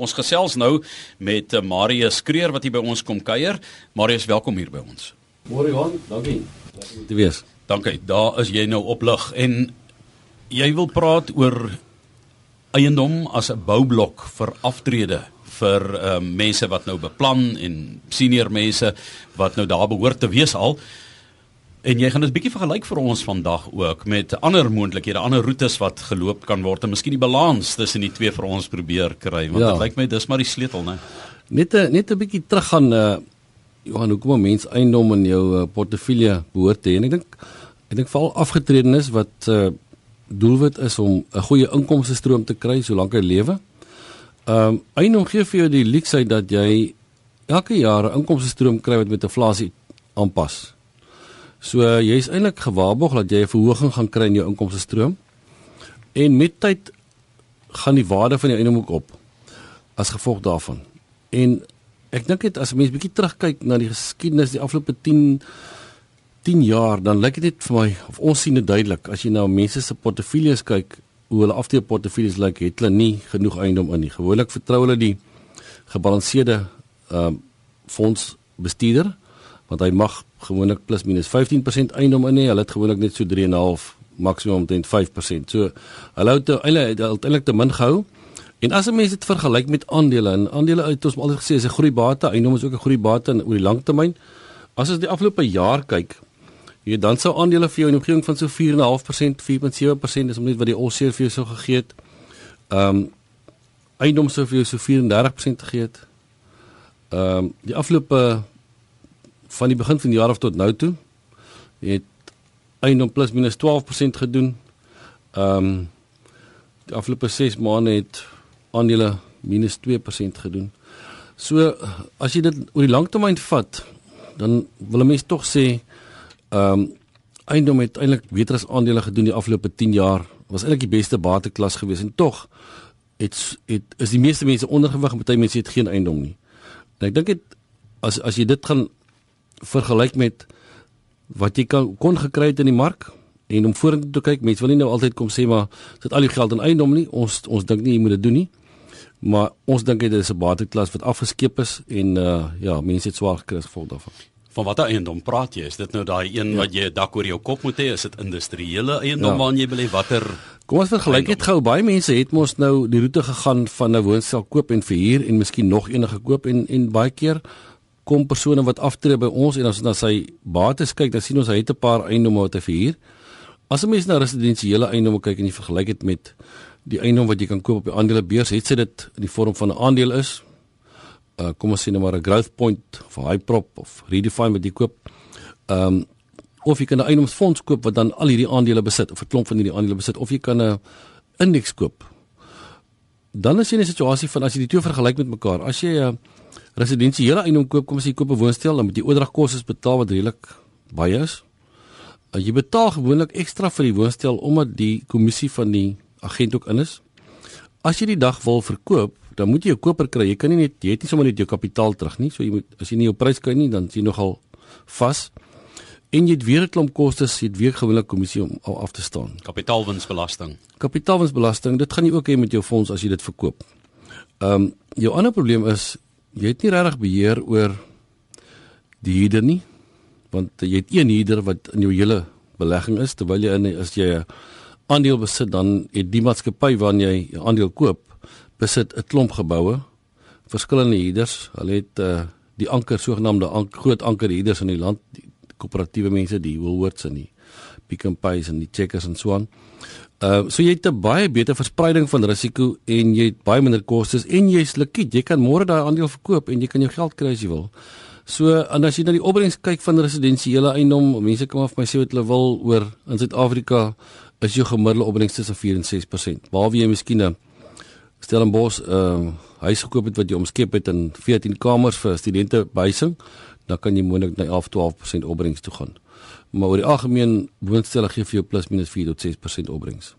Ons gesels nou met eh, Marius Kreer wat hier by ons kom kuier. Marius, welkom hier by ons. Môre Johan, dankie. Dankie te wees. Dankie. Daar is jy nou op lig en jy wil praat oor eiendom as 'n boublok vir aftrede vir uh, mense wat nou beplan en senior mense wat nou daar behoort te wees al. En jy gaan dit bietjie vergelyk vir ons vandag ook met ander moontlikhede, ander roetes wat geloop kan word en miskien die balans tussen die twee vir ons probeer kry want dit ja. lyk my dis maar die sleutel, né? Net 'n net 'n bietjie teruggaan uh Johan, hoekom 'n mens eiendom in jou uh, portefeulje behoort te hê? En ek dink ek dink veral afgetredenes wat uh doelwit is om 'n goeie inkomste stroom te kry solank hy lewe. Ehm um, eiendom gee vir jou die leksheid dat jy elke jaar 'n inkomste stroom kry wat met inflasie aanpas. So jy is eintlik gewaarborg dat jy 'n verhoging gaan kry in jou inkomste stroom. En met tyd gaan die waarde van jou eiendom ook op as gevolg daarvan. En ek dink dit as mens bietjie terugkyk na die geskiedenis die afgelope 10 10 jaar, dan lyk dit net vir my of ons sien dit duidelik as jy nou mense se portefeuilles kyk, hoe hulle afdeel portefeuilles lyk, het hulle nie genoeg eiendom in nie. Gewoonlik vertrou hulle die gebalanseerde ehm uh, fondsbestuurder want hy mag gewoonlik plus minus 15% eiendom in hê. Hulle het gewoonlik net so 3.5 maksimum omtrent 5%. So hulle het uiteindelik te min gehou. En as 'n mens dit vergelyk met aandele en aandele het ons altyd gesê is 'n groeibate, eiendom is ook 'n groeibate oor die lang termyn. As ons die afgelope jaar kyk, jy dan sou aandele vir jou in omgewing van so 4.5%, 4.7% is omtrent wat die Allshare vir jou sou gegee het. Ehm um, eiendom sou vir jou so 34% gegee het. Ehm um, die afgelope van die begin van die jaar af tot nou toe het eiendom plus minus 12% gedoen. Ehm um, die afgelope 6 maande het aandele minus 2% gedoen. So as jy dit oor die langtermyn vat, dan wil 'n mens tog sê ehm um, eiendom het eintlik beter as aandele gedoen die afgelope 10 jaar. Was eintlik die beste bateklas geweest en tog het het is die meeste mense ondergewig en baie mense het geen eiendom nie. En ek dink dit as as jy dit gaan vergelyk met wat jy kan kon gekry het in die mark en om vorentoe te kyk, mense wil nie nou altyd kom sê maar sit al die geld in eiendom nie. Ons ons dink nie jy moet dit doen nie. Maar ons dink dit is 'n bateklas wat afgeskep is en uh ja, mense het swaar gekry as gevolg daarvan. Van watter eiendom praat jy? Is dit nou daai een ja. wat jy 'n dak oor jou kop moet hê? Is dit industriële eiendom ja. waarin jy belê? Watter Kom ons vergelyk dit gou. Baie mense het mos nou die roete gegaan van 'n woonstel koop en verhuur en miskien nog enige koop en en baie keer kom persone wat aftree by ons en as ons na sy bates kyk, dan sien ons hy het 'n paar eiendomme wat hy verhuur. As 'n mens na residensiële eiendomme kyk en jy vergelyk dit met die eiendom wat jy kan koop op die aandelebeurs, het sy dit in die vorm van 'n aandeel is. Uh kom ons sê nou maar 'n growth point of Hyprop of Redefine wat jy koop. Um of jy kan 'n eiendomsfonds koop wat dan al hierdie aandele besit of 'n klomp van hierdie aandele besit of jy kan 'n indeks koop. Dan is jy in 'n situasie van as jy die twee vergelyk met mekaar, as jy 'n uh, residensiële eiendom koop, kom as jy koop 'n woonstel, dan moet jy oordragkoste betaal wat redelik baie is. Uh, jy betaal gewoonlik ekstra vir die woonstel omdat die kommissie van die agent ook in is. As jy die dag wil verkoop, dan moet jy 'n koper kry. Jy kan nie net jy het nie sommer net jou kapitaal terug nie. So jy moet as jy nie jou prys kry nie, dan is jy nogal vas. En jy het weer 'n klomp kostes, jy het weer gewoonlik kommissie om af te staan. Kapitaalwinsbelasting. Kapitaalwinsbelasting, dit gaan jy ook hê met jou fonds as jy dit verkoop. Ehm um, jou ander probleem is jy het nie regtig beheer oor die huurder nie want jy het een huurder wat in jou hele belegging is terwyl jy in as jy 'n aandeel besit dan het die maatskappy waarna jy 'n aandeel koop besit 'n klomp geboue verskillende huurders hulle het uh, die anker sogenaamde ank, groot anker huurders in die land die koöperatiewe mense die Woolworths en die Pick n Pay en die Checkers en so aan Uh so jy het 'n baie beter verspreiding van risiko en jy het baie minder kostes en jy's likwid. Jy kan môre daai aandeel verkoop en jy kan jou geld kry as jy wil. So en as jy na die opbrengs kyk van residensiële eiendom, mense kom af my sê wat hulle wil oor in Suid-Afrika is jou gemiddelde opbrengs tussen 4 en 6%. Waar wie jy miskien 'n Stellenbosch uh huis gekoop het wat jy omskep het in 14 kamers vir studente bysing, dan kan jy moontlik na 11-12% opbrengs toe gaan maar oor die algemeen woonstelle gee vir jou plus minus 4 tot 6% opbrengs.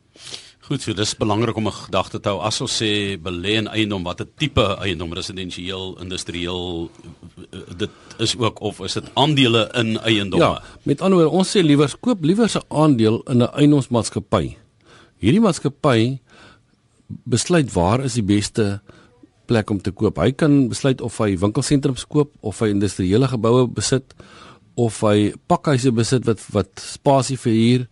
Goed, so dis belangrik om 'n gedagte te hou as ons sê belê in eiendom, watter tipe eiendom, residensieel, industrieel dit is ook of is dit aandele in eiendomme? Ja, met ander woorde, ons sê liewer koop liewer 'n aandeel in 'n eiendomsmaatskappy. Hierdie maatskappy besluit waar is die beste plek om te koop. Hy kan besluit of hy winkelsentrums koop of hy industriële geboue besit of hy pakhuise besit wat wat spasie verhuur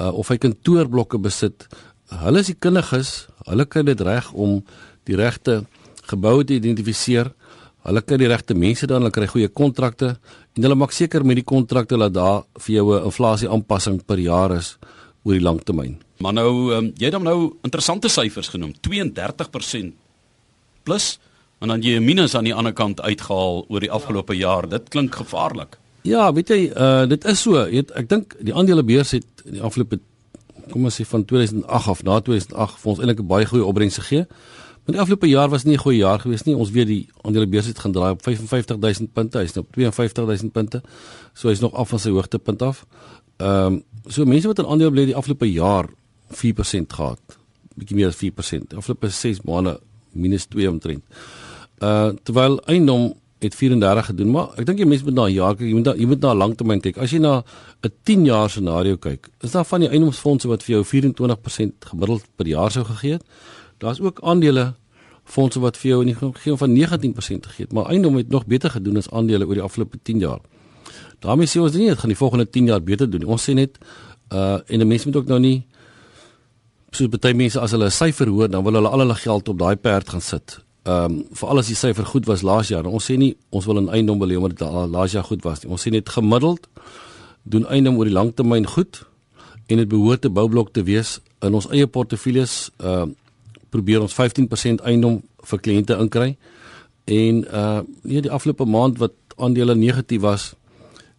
uh, of hy kantoorblokke besit. Hulle is die kundiges, hulle kan dit reg om die regte geboue te identifiseer. Hulle kry die regte mense dan, hulle kry goeie kontrakte en hulle maak seker met die kontrakte dat daar vir jou 'n inflasie aanpassing per jaar is oor die lang termyn. Maar nou, um, jy het nou interessante syfers genoem, 32% plus en dan jy minus aan die ander kant uitgehaal oor die afgelope jaar. Dit klink gevaarlik. Ja, weet jy, uh dit is so. Het, ek dink die aandelebeurs het in die afgelope kom ons sê van 2008 af na 2008 vir ons eintlik 'n baie goeie opbrengs gegee. Maar die afgelope jaar was nie 'n goeie jaar gewees nie. Ons weet die aandelebeurs het gaan draai op 55000 punte. Hy's nou op 52000 punte. So hy's nog af van sy hoogtepunt af. Ehm um, so mense wat in aandele bly die afgelope jaar 4% gehad. Bietjie meer as 4%. Afgelope 6 maande minus 2 omtrent. Uh terwyl eiendom het 34 gedoen, maar ek dink jy mense moet na 'n jaar kyk, jy moet na, jy moet na 'n langtermyn kyk. As jy na 'n 10 jaar scenario kyk, is daar van die eiendomsfondse wat vir jou 24% gemiddeld per jaar sou gegee het. Daar's ook aandele fondse wat vir jou in die gegee van 19% gegee het, maar eiendom het nog beter gedoen as aandele oor die afgelope 10 jaar. daarmee sê ons nie dit gaan die volgende 10 jaar beter doen nie. Ons sê net uh en 'n mens moet ook nou nie so baie mense as hulle 'n syfer hoor, dan wil hulle al hulle geld op daai perd gaan sit ehm um, veral as die syfer goed was laas jaar. Ons sê nie ons wil 'n eiendom belê omdat dit laas jaar goed was nie. Ons sê net gemiddeld doen eiendom oor die lang termyn goed en dit behoort 'n boublok te wees in ons eie portefeuilles. Ehm uh, probeer ons 15% eiendom vir kliënte inkry. En uh nee die afgelope maand wat aandele negatief was,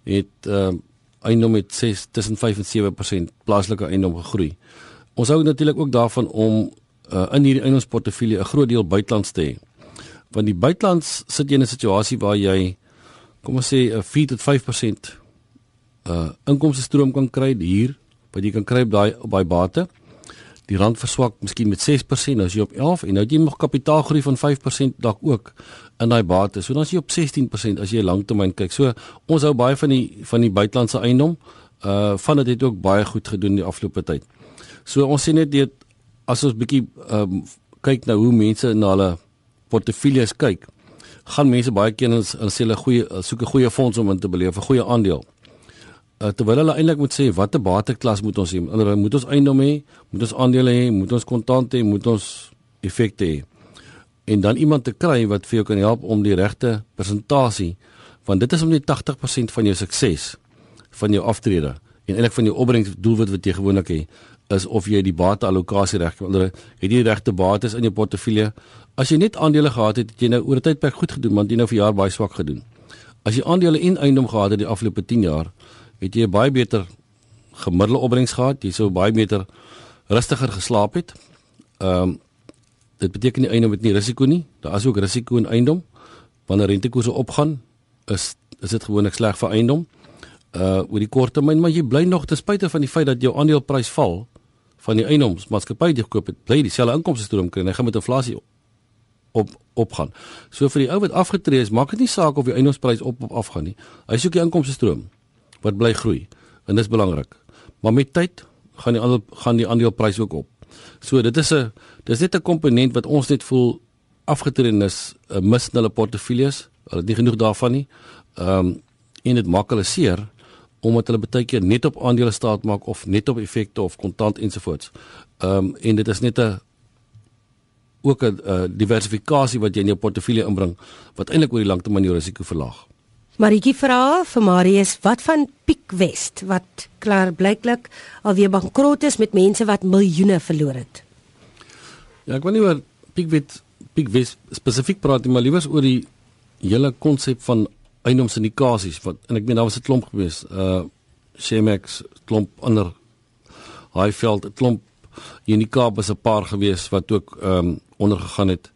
het ehm uh, eiendom met 6 tussen 5 en 7% plaaslike eiendom gegroei. Ons hou natuurlik ook daarvan om uh, in hierdie eiendomsportefeulje 'n groot deel buitelands te hê. Want die buitelands sit jy in 'n situasie waar jy kom ons sê 'n 4 tot 5% uh inkomste stroom kan kry hier wat jy kan kry op daai op daai bate. Die rand verswak miskien met 6% as jy op 11 en nou jy nog kapitaalgroei van 5% dalk ook in daai bate. So dan is jy op 16% as jy langtermyn kyk. So ons hou baie van die van die buitelandse eiendom. Uh van dit het ook baie goed gedoen die afgelope tyd. So ons sien net dit as ons bietjie ehm um, kyk na hoe mense na hulle portefeuilles kyk, gaan mense baie keer en sê hulle goeie soek 'n goeie fonds om in te beleef, 'n goeie aandeel. Uh, terwyl hulle eintlik moet sê watter bateklas moet ons hê? Hulle moet ons eiendom hê, moet ons aandele hê, moet ons kontant hê, moet ons effekte hê. En dan iemand te kry wat vir jou kan help om die regte persentasie want dit is om die 80% van jou sukses van jou aftrede en eintlik van jou opbrengs doelwit wat jy gewoonlik het is of jy die bateallokasie reg het. Het jy die regte bates in jou portefeulje? As jy net aandele gehad het, het jy nou oor 'n tydperk goed gedoen, want jy nou vir jaar baie swak gedoen. As jy aandele en eiendom gehad het die afgelope 10 jaar, het jy baie beter gemiddelde opbrengs gehad. Jy sou baie beter rustiger geslaap het. Ehm um, dit beteken nie eiendom het nie risiko nie. Daar is ook risiko in eiendom. Wanneer rentekoerse opgaan, is is dit gewoonlik sleg vir eiendom. Uh oor die kort termyn, maar jy bly nog ten spyte van die feit dat jou aandeleprys val, van die eiendomsmaatskappy die gekoop het, bly dieselfde inkomste stroom kry en hy gaan met inflasie op opgaan. So vir die ou wat afgetree is, maak dit nie saak of die eiendomsprys op of af gaan nie. Hy soek die inkomste stroom wat bly groei en dis belangrik. Maar met tyd gaan die aandeel gaan die aandeleprys ook op. So dit is 'n dis net 'n komponent wat ons net voel afgetree is, uh, mis hulle portefeuilles. Hulle het nie genoeg daarvan nie. Ehm um, en dit maak hulle seer omdat hulle baie keer net op aandele staat maak of net op effekte of kontant ensovoorts. Ehm um, en dit is net 'n ook 'n uh, diversifikasie wat jy in jou portefeulje inbring wat eintlik oor die lang termyn jou risiko verlaag. Maritjie vra vir Marius, wat van Piek West wat klaar blyklik alweer bankrot is met mense wat miljoene verloor het? Ja, ek wil nie oor Piek West Piek West spesifiek praat nie, maar liewer oor die hele konsep van eiendomsindikasies wat en ek meen daar was 'n klomp gewees. Uh Shemex klomp ander Highveld, 'n klomp Unicap was 'n paar gewees wat ook ehm um, ondergegaan het.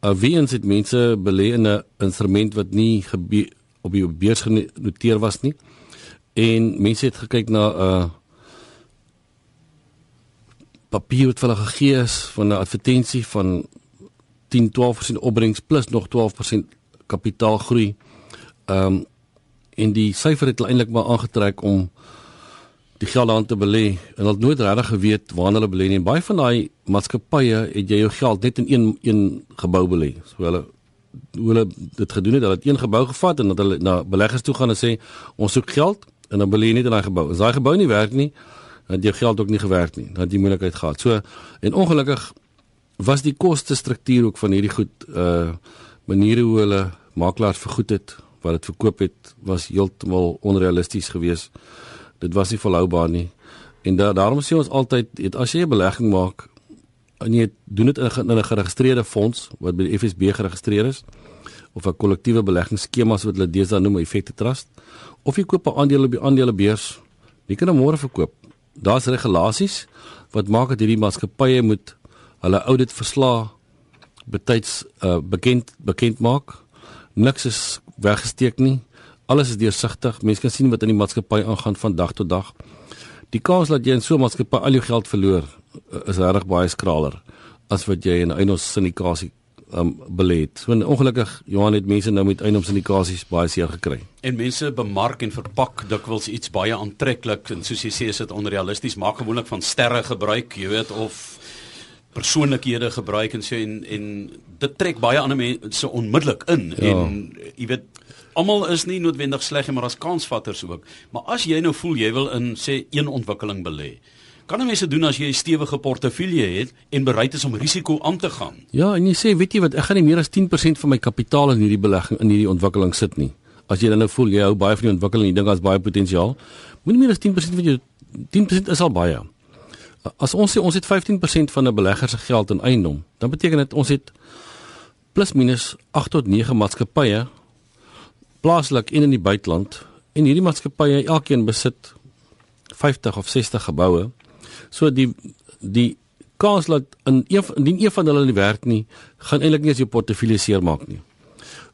Uh weens het mense belê in 'n instrument wat nie op die beurs genoteer was nie. En mense het gekyk na 'n uh, papier wat hulle gegee is van 'n advertensie van 10-12% opbrengs plus nog 12% kapitaalgroei. Ehm um, en die syfer het eintlik maar aangetrek om die geld aan te belê en hulle het nooit regtig geweet waar hulle belê nie. En baie van daai maatskappye het jy jou geld net in een een gebou belê. So hulle hoe hulle dit gedoen het, hulle het een gebou gevat en dat hulle na beleggers toe gaan en sê ons soek geld en dan belê net in daai gebou. As daai gebou nie werk nie, dan het jou geld ook nie gewerk nie. Dan het jy moeilikheid gehad. So en ongelukkig was die koste struktuur ook van hierdie goed uh maniere hoe hulle makelaars vergoed het wat dit verkoop het was heeltemal onrealisties geweest dit was nie volhoubaar nie. En da daarom sê ons altyd, het, as jy 'n belegging maak en jy doen dit in 'n geregistreerde fonds wat by die FSB geregistreer is of 'n kollektiewe beleggingsskema wat hulle deesdae noem 'n effekte trust of jy koop 'n aandeel op die aandelebeurs, jy kan hom môre verkoop. Daar's regulasies wat maak dat hierdie maatskappye moet hulle audit verslae betyds uh, bekend bekend maak. Niks is weggesteek nie. Alles is deursigtig. Mense kan sien wat in die maatskappy aangaan van dag tot dag. Die kans dat jy in so 'n maatskappy al jou geld verloor eh, is reg baie skraler as wat jy in 'n eiendoms syndikasie um, belê het. So ongelukkig Johan het mense nou met eiendoms syndikasies baie seer gekry. En mense bemark en verpak dikwels iets baie aantreklik en soos jy sê is dit onrealisties. Maak gewoonlik van sterre gebruik, jy weet of persoonlikhede gebruik en so en en dit trek baie ander mense onmiddellik in ja. en jy weet almal is nie noodwendig sleg maar as kansvatters ook. Maar as jy nou voel jy wil in sê een ontwikkeling belê, kan 'n mens dit doen as jy 'n stewige portefeulje het en bereid is om risiko aan te gaan. Ja, en jy sê, weet jy wat, ek gaan nie meer as 10% van my kapitaal in hierdie belegging in hierdie ontwikkeling sit nie. As jy dan nou voel jy hou baie van die ontwikkeling en jy dink daar's baie potensiaal, moenie meer as 10% van jou 10% is al baie. As ons sê ons het 15% van 'n belegger se geld in eiendom, dan beteken dit ons het plus minus 8 tot 9 maatskappye plaaslik en in die buiteland en hierdie maatskappye elkeen besit 50 of 60 geboue. So die die kans dat in een indien een van hulle nie werk nie, gaan eintlik nie as jou portefeulje seer maak nie.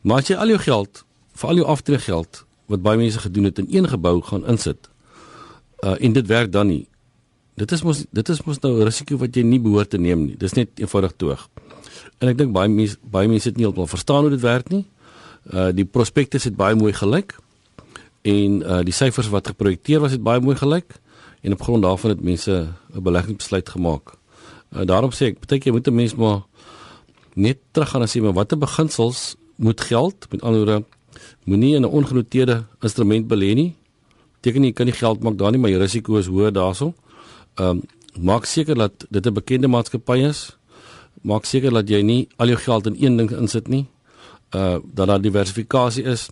Maar as jy al jou geld, vir al jou aftreegeld wat baie mense gedoen het in een gebou gaan insit, uh en dit werk dan nie. Dit is mos dit is mos nou risiko wat jy nie behoort te neem nie. Dis net eenvoudig toeg. En ek dink baie mense baie mense het nie heeltemal verstaan hoe dit werk nie. Uh die prospektus het baie mooi gelyk en uh die syfers wat geprojekteer was het baie mooi gelyk en op grond daarvan het mense 'n beleggingsbesluit gemaak. Uh daarom sê ek, baie keer moet 'n mens maar net terug gaan en sê maar watter beginsels moet geld met anderwoorde moenie in 'n ongenoteerde instrument belê nie. Teken jy kan nie geld maak daar nie, maar die risiko is hoër daarso. Ehm um, maak seker dat dit 'n bekende maatskappy is. Maak seker dat jy nie al jou geld in een ding insit nie uh dat daar diversifikasie is.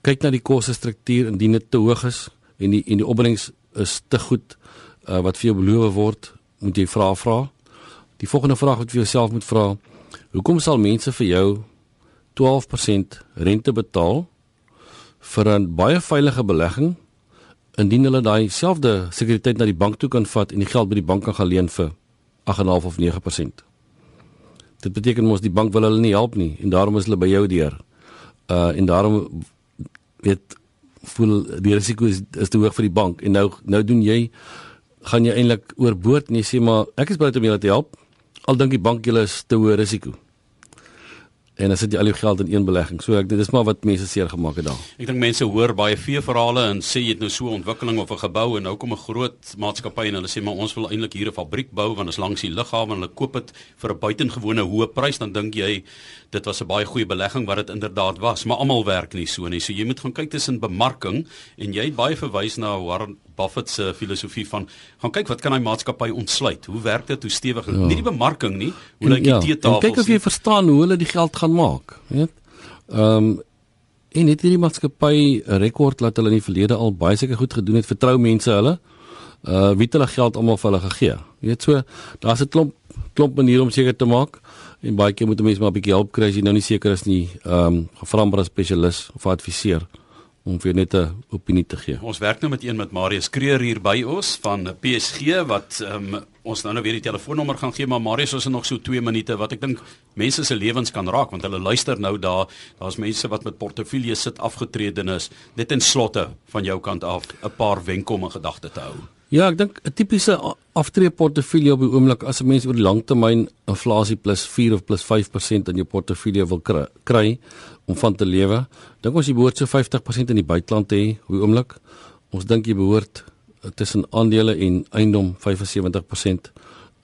Kyk na die kostestruktuur indien dit te hoog is en die en die opbrengs is te goed uh wat vir jou beloof word, moet jy vra vra. Die volgende vraag wat jy jouself moet vra, hoekom sal mense vir jou 12% rente betaal vir 'n baie veilige belegging indien hulle daai selfde sekuriteit na die bank toe kan vat en die geld by die bank kan gaan leen vir 8.5 of 9%? Dit beteken mos die bank wil hulle nie help nie en daarom is hulle by jou deur. Uh en daarom weet voel die risiko is, is te hoog vir die bank en nou nou doen jy gaan jy eintlik oorboord en jy sê maar ek is bereid om julle te help al dink die bank julle is te hoë risiko en as dit al jou geld in een belegging. So ek dit is maar wat mense seer gemaak het daar. Ek dink mense hoor baie veeverhale en sê jy het nou so 'n ontwikkeling of 'n gebou en nou kom 'n groot maatskappy en hulle sê maar ons wil eintlik hier 'n fabriek bou want is langs die lughawe en hulle koop dit vir 'n buitengewone hoë prys dan dink jy dit was 'n baie goeie belegging wat dit inderdaad was, maar almal werk nie so nie. So jy moet gaan kyk tussen bemarking en jy het baie verwys na Buffett se filosofie van gaan kyk wat kan hy maatskappy ontsluit? Hoe werk dit? Hoe stewig? Ja. Nie die bemarking nie, hoe lyk die ja, teetafels? Kyk of jy verstaan hoe hulle die geld gaan maak, weet? Ehm um, en het hierdie maatskappy 'n rekord dat hulle in die verlede al baie seker goed gedoen het. Vertrou mense hulle. Uh wie het hulle geld almal vir hulle gegee? Jy weet so, daar's 'n klomp klomp maniere om seker te maak en baie keer moet 'n mens maar 'n bietjie help kry as jy nou nie seker is nie. Ehm um, gevra maar 'n spesialis of adviseur om vir net 'n opinie te gee. Ons werk nou met een met Marius Kreer hier by ons van PSG wat um, ons nou nou weer die telefoonnommer gaan gee, maar Marius ons het nog so 2 minute wat ek dink mense se lewens kan raak want hulle luister nou daar, daar's mense wat met portefeuilles sit afgetredenis. Net in slotte van jou kant af 'n paar wenke om 'n gedagte te hou. Ja, ek dink 'n tipiese aftreeportefeulje op die oomblik as 'n mens oor die langtermyn inflasie plus 4 of plus 5% in jou portefeulje wil kry, kry om van te lewe, dink ons jy behoort so 50% in die buiteland te hê op die oomblik. Ons dink jy behoort tussen aandele en eiendom 75%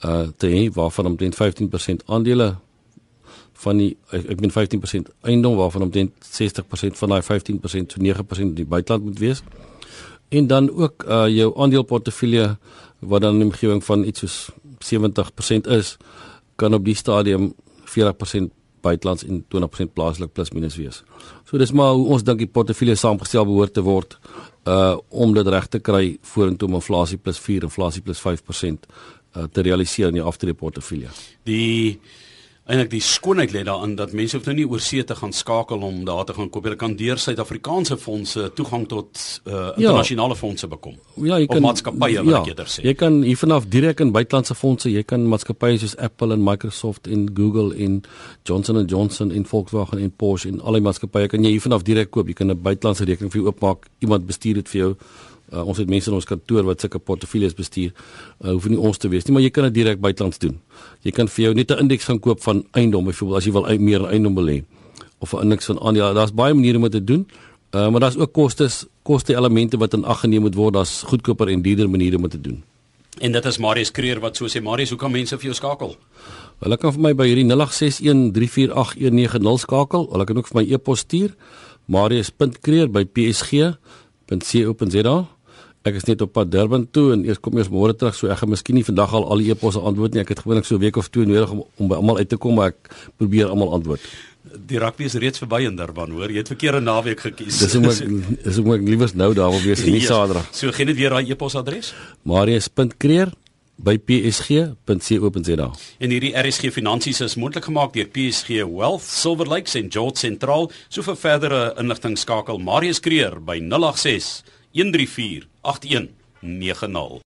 uh te hê waarvan omtrent 15% aandele van die ek, meen 15% eiendom waarvan omtrent 60% van daai 15% so 9% in die buiteland moet wees. En dan ook uh jou aandeleportefeulje wat dan in omgewing van iets soos 70% is, kan op die stadium 40% buitelands en 20% plaaslik plus minus wees. So dis maar hoe ons dink die portefeulje saamgestel behoort te word uh om dit reg te kry vorentoe om inflasie plus 4 inflasie plus 5% uh, te realiseer in jou aftreeportefeulje. Die eintlik die skoonheid lê daarin dat mense hoef nou nie oor see te gaan skakel om daar te gaan koop. Hulle kan deur Suid-Afrikaanse fondse toegang tot uh, internasionale ja. fondse bekom. Ja, jy kan maatskappye wat ja, ek eerder sê. Jy kan hiervanaf direk in buitelandse fondse, jy kan maatskappye soos Apple en Microsoft en Google en Johnson & Johnson en Volkswagen en Porsche en al die maatskappye kan jy hiervanaf direk koop. Jy kan 'n buitelandse rekening vir jou oopmaak. Iemand bestuur dit vir jou. Uh, ons het mense in ons kantoor wat sulke portefeuilles bestuur. Uh, hoef nie ons te wees nie, maar jy kan dit direk buitelands doen. Jy kan vir jou net 'n indeks gaan koop van eiendom, byvoorbeeld as jy wil meer eiendom belê of 'n indeks van aandele. Daar's baie maniere om dit te doen. Uh, maar daar's ook kostes, koste elemente wat in ag geneem moet word. Daar's goedkoper en duurder maniere om dit te doen. En dit is Marius Kreer wat so sê Marius, hoe kan mense vir jou skakel? Hulle kan vir my by hierdie 0861348190 skakel. Hulle kan ook vir my e-pos stuur. marius.kreer@psg.co.za Ek is net op pad Durban toe en eers kom eers môre terug, so ek gaan miskien nie vandag al al die e-posse antwoord nie. Ek het gewoonlik so 'n week of twee nodig om, om by almal uit te kom, maar ek probeer almal antwoord. Die rugby is reeds verby in Durban, hoor. Jy het verkeerde naweek gekies. Dis hoe ek dis hoe ek liewers nou daar wil wees, nie Saterdag. Yes. So gee net weer daai e-posadres. marius.kreer by psg.co.za. En hierdie RSG Finansies is moontlik gemaak deur PSG Wealth, Silver Lakes en George Sentraal. So vir verdere inligting skakel Marius Kreer by 086 134 8190